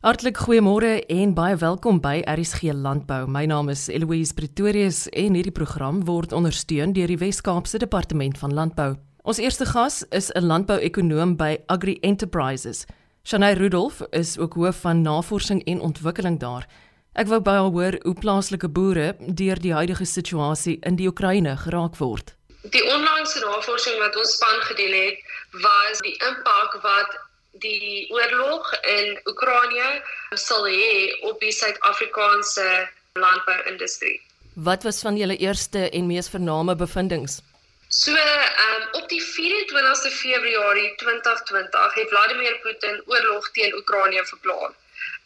Hartlik goeiemôre en baie welkom by RSG Landbou. My naam is Eloise Pretorius en hierdie program word ondersteun deur die Wes-Kaapse Departement van Landbou. Ons eerste gas is 'n landbouekonoom by Agri Enterprises. Shanay Rudolph is ook hoof van navorsing en ontwikkeling daar. Ek wou baie hoor hoe plaaslike boere deur die huidige situasie in die Oekraïne geraak word. Die onlangse navorsing wat ons span gedoen het, was die impak wat die oorlog in Oekraïne sal hê op die Suid-Afrikaanse landbouindustrie. Wat was van julle eerste en mees vername bevindinge? So, um, op die 24ste Februarie 2020 het Vladimir Putin oorlog teen Oekraïne verklaar.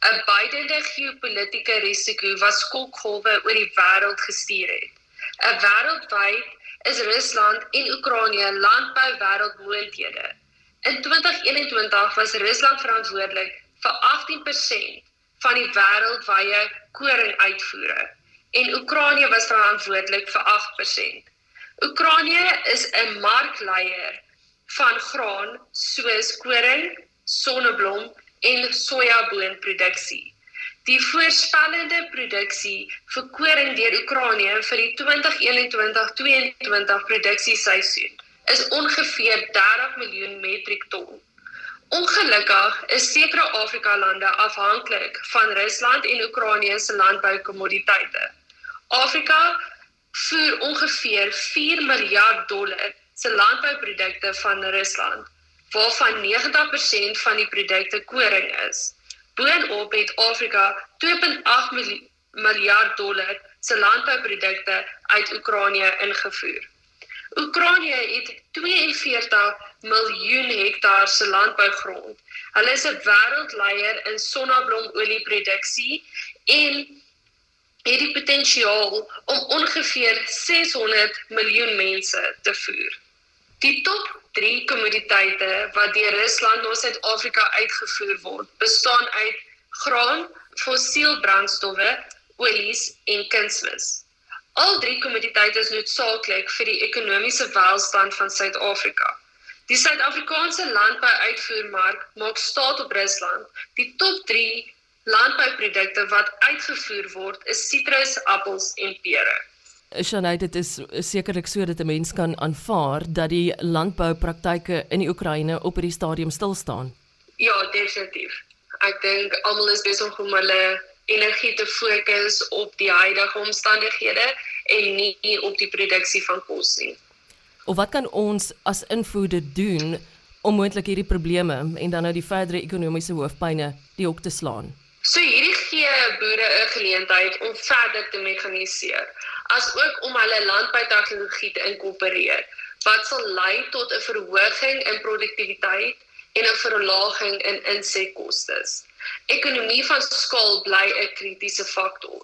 'n Beidende geopolitiese risiko wat skokgolwe oor die wêreld gestuur het. 'n Wêreldwyd is Rusland en Oekraïne landbou wêreldmoondhede. In 2021 was Rusland verantwoordelik vir 18% van die wêreldwye koringuitvoere en Oekraïne was verantwoordelik vir 8%. Oekraïne is 'n markleier van graan soos koring, sonneblom en sojaboonproduksie. Die voorspellende produksie vir koring deur Oekraïne vir die 2021-2022 produksieseisoen is ongeveer 30 miljoen metriek ton. Ongelukkig is sekere Afrika lande afhanklik van Rusland en Oekraïne se landboukommoditeite. Afrika voer ongeveer 4 miljard dollar se landbouprodukte van Rusland, waarvan 90% van die produkte koring is. Boonop het Afrika 2.8 miljard dollar se landbouprodukte uit Oekraïne ingevoer. Oekraïne het 42 miljoen hektaar se landbougrond. Hulle is 'n wêreldleier in sonneblomolieproduksie en het die potensiaal om ongeveer 600 miljoen mense te voer. Die top 3 kommoditeite wat deur Rusland na Suid-Afrika uitgevoer word, bestaan uit graan, fossiel brandstowwe, olies en kunsmis. Al drie kommoditeite is noodsaaklik vir die ekonomiese welstand van Suid-Afrika. Die Suid-Afrikaanse landbouuitvoermark maak staat op Rusland. Die top 3 landbouprodukte wat uitgevoer word is sitrus, appels en pere. Shanay, dit is sekerlik so dat 'n mens kan aanvaar dat die landboupraktyke in die Oekraïne op hierdie stadium stil staan. Ja, definitief. Ek dink almal is besig om hulle energie te fokus op die huidige omstandighede en nie op die produksie van kos nie. Of wat kan ons as invoerder doen om moontlik hierdie probleme en dan nou die verdere ekonomiese hoofpyne die hok te slaan? So hierdie gee boere 'n geleentheid om verder te mekaniseer, asook om hulle landboutegnologie te inkorporeer wat sal lei tot 'n verhoging in produktiwiteit en 'n verlaging in insetkoste. Ekonomie van skaal bly 'n kritiese faktor.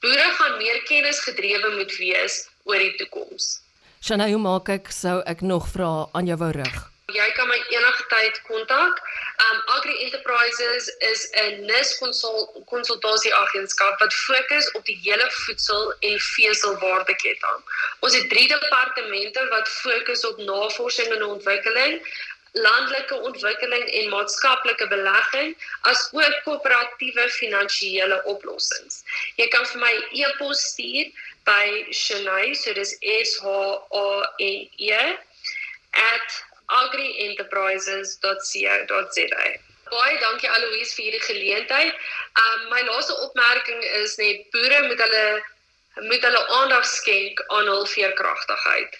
Boere gaan meer kennisgedrewe moet wees oor die toekoms. Shanay, hoe maak ek sou ek nog vra aan jou wou rig? Jy kan my enige tyd kontak. Um Agri Enterprises is 'n nis konsultasieagentskap wat fokus op die hele voedsel- en veeselwaardeketting. Ons het drie departemente wat fokus op navorsing en ontwikkeling, landelike ontwikkeling en maatskaplike belegging as ook koöperatiewe finansiële oplossings. Jy kan vir my e-pos stuur by Shanay, so dis S H A N E @agrienterprises.co.za. Baie dankie Aloise vir hierdie geleentheid. Um my laaste opmerking is net boere moet hulle moet hulle aandag skenk aan hul veerkragtigheid.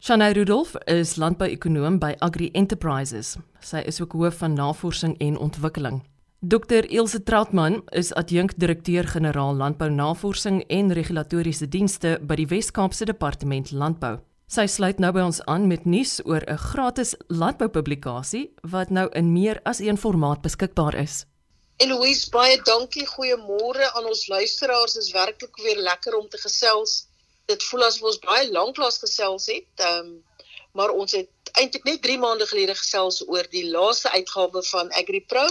Shanay Rudolph is landbouekonoom by Agri Enterprises. Sy is ook hoof van navorsing en ontwikkeling. Dr Ilse Trautman is adjunkdirekteur-generaal landbounavorsing en regulatoriese dienste by die Wes-Kaapse Departement Landbou. Sy sluit nou by ons aan met nuus oor 'n gratis landboupublikasie wat nou in meer as een formaat beskikbaar is. Eloise, baie dankie. Goeiemôre aan ons luisteraars. Dit is werklik weer lekker om te gesels dit voel asof ons baie lank lank gesels het. Ehm um, maar ons het eintlik net 3 maande gelede gesels oor die laaste uitgawe van AgriPro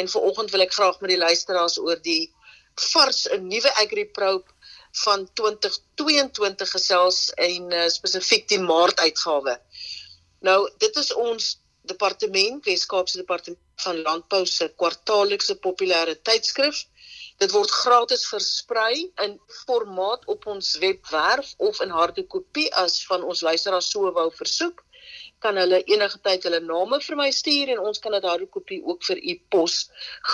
en vanoggend wil ek graag met die luisteraars oor die vars 'n nuwe AgriPro van 2022 gesels en uh, spesifiek die Maart uitgawe. Nou, dit is ons departement, Weskaapse departement van landbou se kwartaallikse populêre tydskrif. Dit word gratis versprei in formaat op ons webwerf of in harde kopie as van ons luisteraars so wou versoek kan hulle enige tyd hulle name vir my stuur en ons kan dit harde kopie ook vir u pos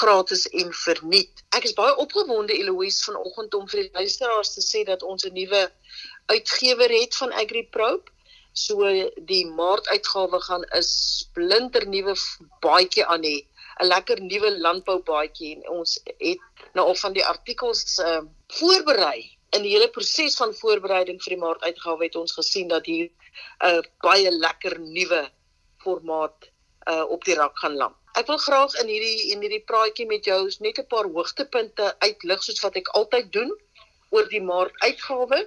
gratis en verniet. Ek is baie opgewonde Eloise vanoggend om vir die luisteraars te sê dat ons 'n nuwe uitgewer het van AgriProbe. So die Maart uitgawe gaan 'n splinter nuwe baadjie aan hê, 'n lekker nuwe landbou baadjie en ons het nou al van die artikels uh, voorberei. In die hele proses van voorbereiding vir die Maart uitgawe het ons gesien dat hier 'n uh, baie lekker nuwe formaat uh, op die rak gaan land. Ek wil graag in hierdie in hierdie praatjie met jou net 'n paar hoogtepunte uitlig soos wat ek altyd doen oor die maart uitgawe.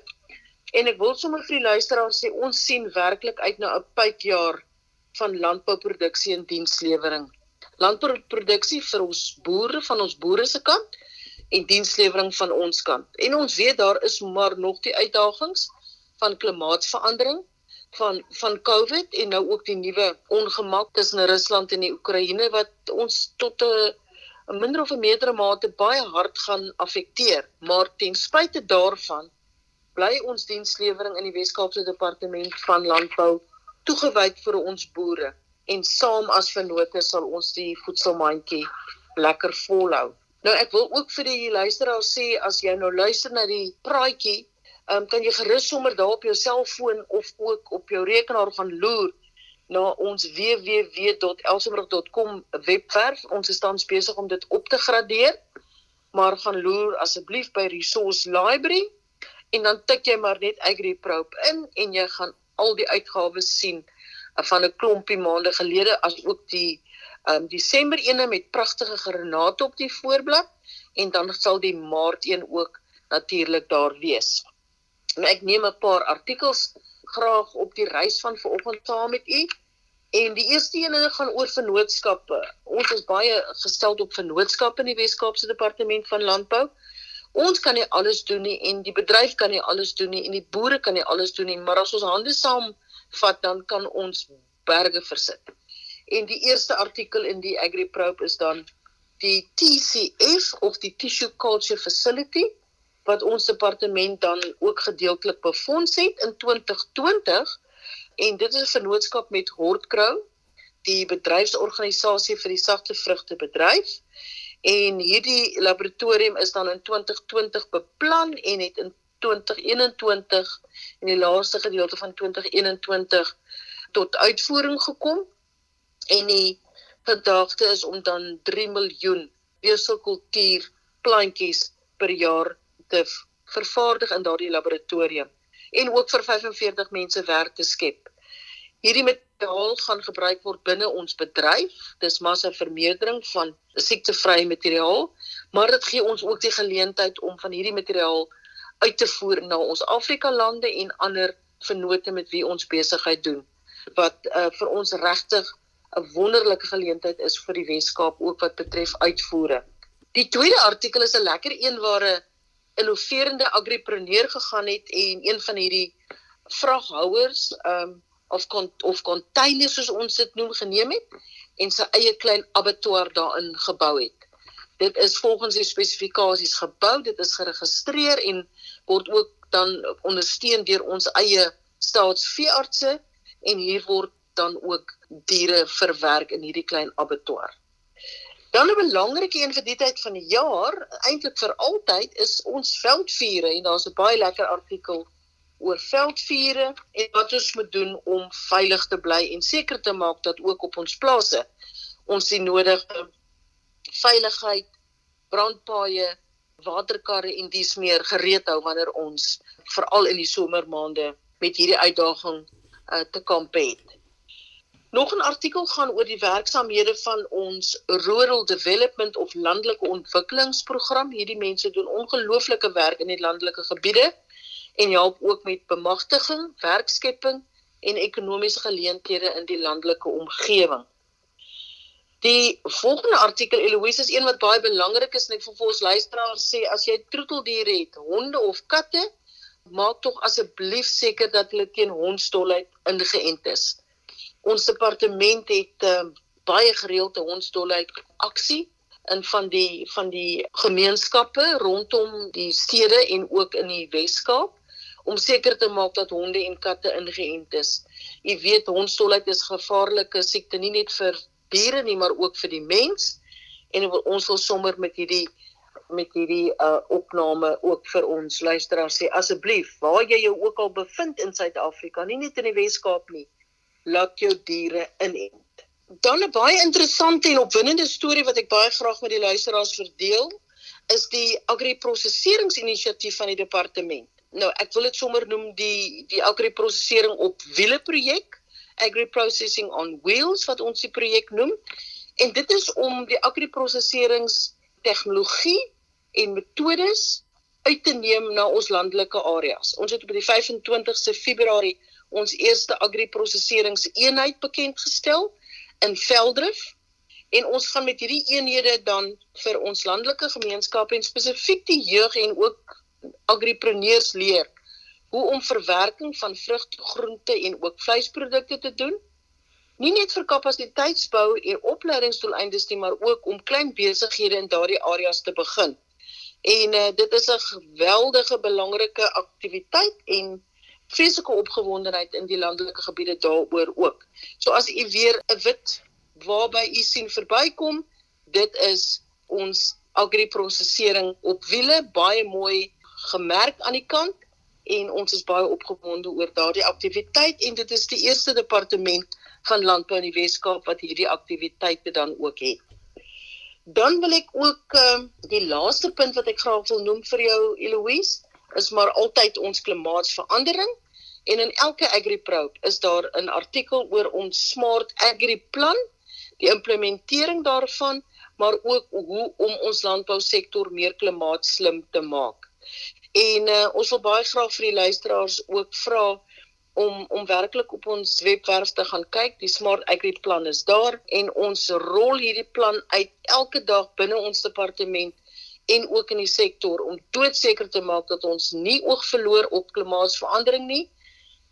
En ek wil sommer vir die luisteraars sê ons sien werklik uit na 'n pypjaar van landbouproduksie en dienslewering. Landbouproduksie vir ons boere van ons boere se kant en dienslewering van ons kant. En ons weet daar is maar nog die uitdagings van klimaatsverandering van van COVID en nou ook die nuwe ongemak tussen Rusland en die Oekraïne wat ons tot 'n 'n minder of 'n meerdere mate baie hard gaan affekteer. Maar ten spyte daarvan bly ons dienslewering in die Wes-Kaapse Departement van Landbou toegewyd vir ons boere en saam as vennote sal ons die voedselmandjie lekker volhou. Nou ek wil ook vir die luisteraars sê as jy nou luister na die praatjie um, kan jy gerus sommer daar op jou selfoon of ook op jou rekenaar gaan loer na ons www.elsenburg.com webwerf. Ons is tans besig om dit op te gradeer. Maar gaan loer asseblief by Resource Library en dan tik jy maar net AgriProbe in en jy gaan al die uitgawes sien van 'n klompie maande gelede as ook die um Desember ene met pragtige granate op die voorblad en dan sal die Maart een ook natuurlik daar wees. En ek neem 'n paar artikels graag op die reis van vanoggend saam met u. En die eerste een gaan oor vennootskappe. Ons is baie gestel op vennootskappe in die Wes-Kaapse Departement van Landbou. Ons kan nie alles doen nie en die bedryf kan nie alles doen nie en die boere kan nie alles doen nie, maar as ons hande saam vat dan kan ons berge versit. En die eerste artikel in die AgriProbe is dan die TCF of die Tissue Culture Facility wat ons departement dan ook gedeeltelik befonds het in 2020 en dit is 'n vennootskap met Hortcrow die bedryfsorganisasie vir die sagte vrugte bedryf. En hierdie laboratorium is dan in 2020 beplan en het in 2021 in die laaste gedeelte van 2021 tot uitvoering gekom en die gedagte is om dan 3 miljoen weselkultuur plantjies per jaar te vervaardig in daardie laboratorium en ook vir 45 mense werk te skep. Hierdie materiaal gaan gebruik word binne ons bedryf. Dis massa vermeerdering van siektevrye materiaal, maar dit gee ons ook die geleentheid om van hierdie materiaal uit te voer na ons Afrika lande en ander vennote met wie ons besigheid doen wat uh, vir ons regtig 'n wonderlike geleentheid is vir die Weskaap ook wat betref uitvoere. Die tweede artikel is 'n lekker een waar 'n innoverende agripreneur gegaan het en een van hierdie vraghouers um of kon of containers soos ons dit noem geneem het en sy eie klein abattoir daarin gebou het. Dit is volgens die spesifikasies gebou, dit is geregistreer en word ook dan ondersteun deur ons eie staatsveeartse en hier word dan ook diere verwerk in hierdie klein abattoir. Dan 'n belangrike een vir die tyd van die jaar, eintlik vir altyd, is ons veldvure en daar's 'n baie lekker artikel oor veldvure en wat ons moet doen om veilig te bly en seker te maak dat ook op ons plase ons die nodige veiligheid, brandpaaie, waterkarre en dies meer gereed hou wanneer ons veral in die somermaande met hierdie uitdaging uh, te kamp het. Nog 'n artikel gaan oor die werksamehede van ons Rural Development of Landelike Ontwikkelingsprogram. Hierdie mense doen ongelooflike werk in die landelike gebiede en help ook met bemagtiging, werkskepping en ekonomiese geleenthede in die landelike omgewing. Die volgende artikel Eloise is een wat baie belangrik is en ek wil vir ons luisteraars sê as jy troeteldiere het, honde of katte, maak tog asseblief seker dat hulle teen hondstolheid ingeënt is Ons departement het uh, baie gereelde hondsdolheid aksie in van die van die gemeenskappe rondom die stede en ook in die Wes-Kaap om seker te maak dat honde en katte ingeënt is. Jy weet hondsdolheid is gevaarlike siekte nie net vir diere nie, maar ook vir die mens. En ons wil sommer met hierdie met hierdie uh opname ook vir ons luisteraars sê asseblief waar jy jou ook al bevind in Suid-Afrika nie net in die Wes-Kaap nie laat jou diere inent. Dan 'n baie interessante en opwindende storie wat ek baie graag met die luisteraars verdeel is die agri-prosesseringsinisiatief van die departement. Nou ek wil dit sommer noem die die agri-prosessering op wiele projek, agri-processing on wheels wat ons die projek noem. En dit is om die agri-prosesserings tegnologie en metodes uit te neem na ons landelike areas. Ons het op die 25ste Februarie ons eerste agri-prosesseringseenheid bekend gestel in Veldrif en ons gaan met hierdie eenhede dan vir ons landelike gemeenskappe en spesifiek die jeug en ook agripreneurs leer hoe om verwerking van vrugte, groente en ook vleisprodukte te doen. Nie net vir kapasiteitsbou en opleidingsdoeleindes nie, maar ook om klein besighede in daardie areas te begin. En uh, dit is 'n geweldige belangrike aktiwiteit en vreeslike opgewondenheid in die landelike gebiede daaroor ook. So as u weer 'n wit waarby u sien verbykom, dit is ons agri-prosesering op wiele, baie mooi gemerk aan die kant en ons is baie opgewonde oor daardie aktiwiteit en dit is die eerste departement van landbou in die Weskaap wat hierdie aktiwiteite dan ook het. Dan wil ek ook uh, die laaste punt wat ek graag wil noem vir jou Eloise is maar altyd ons klimaatsverandering en in elke AgriProbe is daar 'n artikel oor ons Smart Agri plan, die implementering daarvan, maar ook hoe om ons landbousektor meer klimaatslim te maak. En uh, ons wil baie graag vir die luisteraars ook vra om om werklik op ons webwerf te gaan kyk. Die Smart Agri plan is daar en ons rol hierdie plan uit elke dag binne ons departement en ook in die sektor om doodseker te maak dat ons nie oog verloor op klimaatsverandering nie.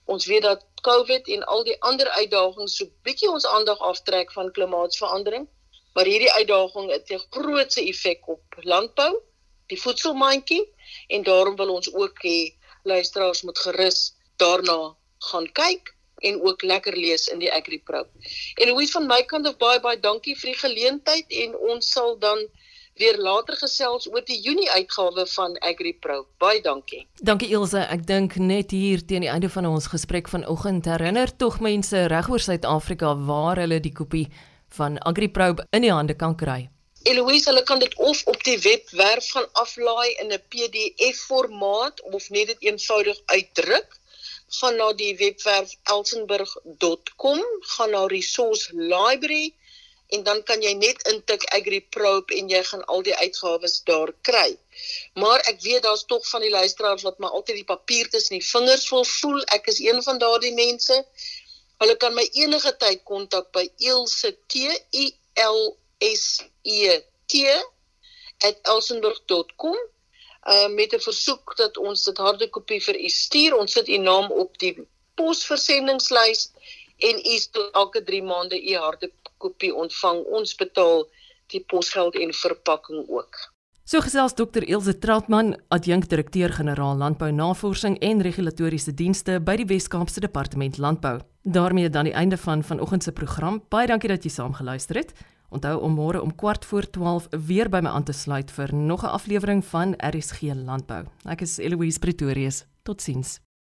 Ons weet dat COVID en al die ander uitdagings so bietjie ons aandag aftrek van klimaatsverandering, maar hierdie uitdaging het 'n grootse effek op landbou, die voedselmandjie en daarom wil ons ook hê luisteraars moet gerus daarna gaan kyk en ook lekker lees in die AgriPro. En Louise van my kant af baie baie dankie vir die geleentheid en ons sal dan weer later gesels oor die Junie uitgawe van AgriPro. Baie dankie. Dankie Ilse. Ek dink net hier teen die einde van ons gesprek vanoggend herinner tog mense regoor Suid-Afrika waar hulle die kopie van AgriPro in die hande kan kry. Eloise, hulle kan dit of op die webwerf gaan aflaai in 'n PDF formaat of net dit eenvoudig uitdruk. Gaan na die webwerf elsenburg.com, gaan na resource library en dan kan jy net intik AgriProbe en jy gaan al die uitgawes daar kry. Maar ek weet daar's tog van die luisteraars wat maar altyd die papier tussen die vingers wil voel. Ek is een van daardie mense. Hulle kan my enige tyd kontak by Ilse T I L S E T @elsenburg.com uh met 'n versoek dat ons dit harde kopie vir u stuur. Ons sit u naam op die posversendingslys en u sal elke 3 maande u harde kopie ontvang. Ons betaal die posgeld en verpakking ook. So gesels Dr. Elsje Trautman, adjunkdirekteur-generaal Landbou Navorsing en Regulatoriese Dienste by die Wes-Kaapse Departement Landbou. daarmee dan die einde van vanoggend se program. Baie dankie dat jy saam geluister het. Onthou om môre om kwart voor 12 weer by my aan te sluit vir nog 'n aflewering van RSG Landbou. Ek is Eloise Pretorius. Totsiens.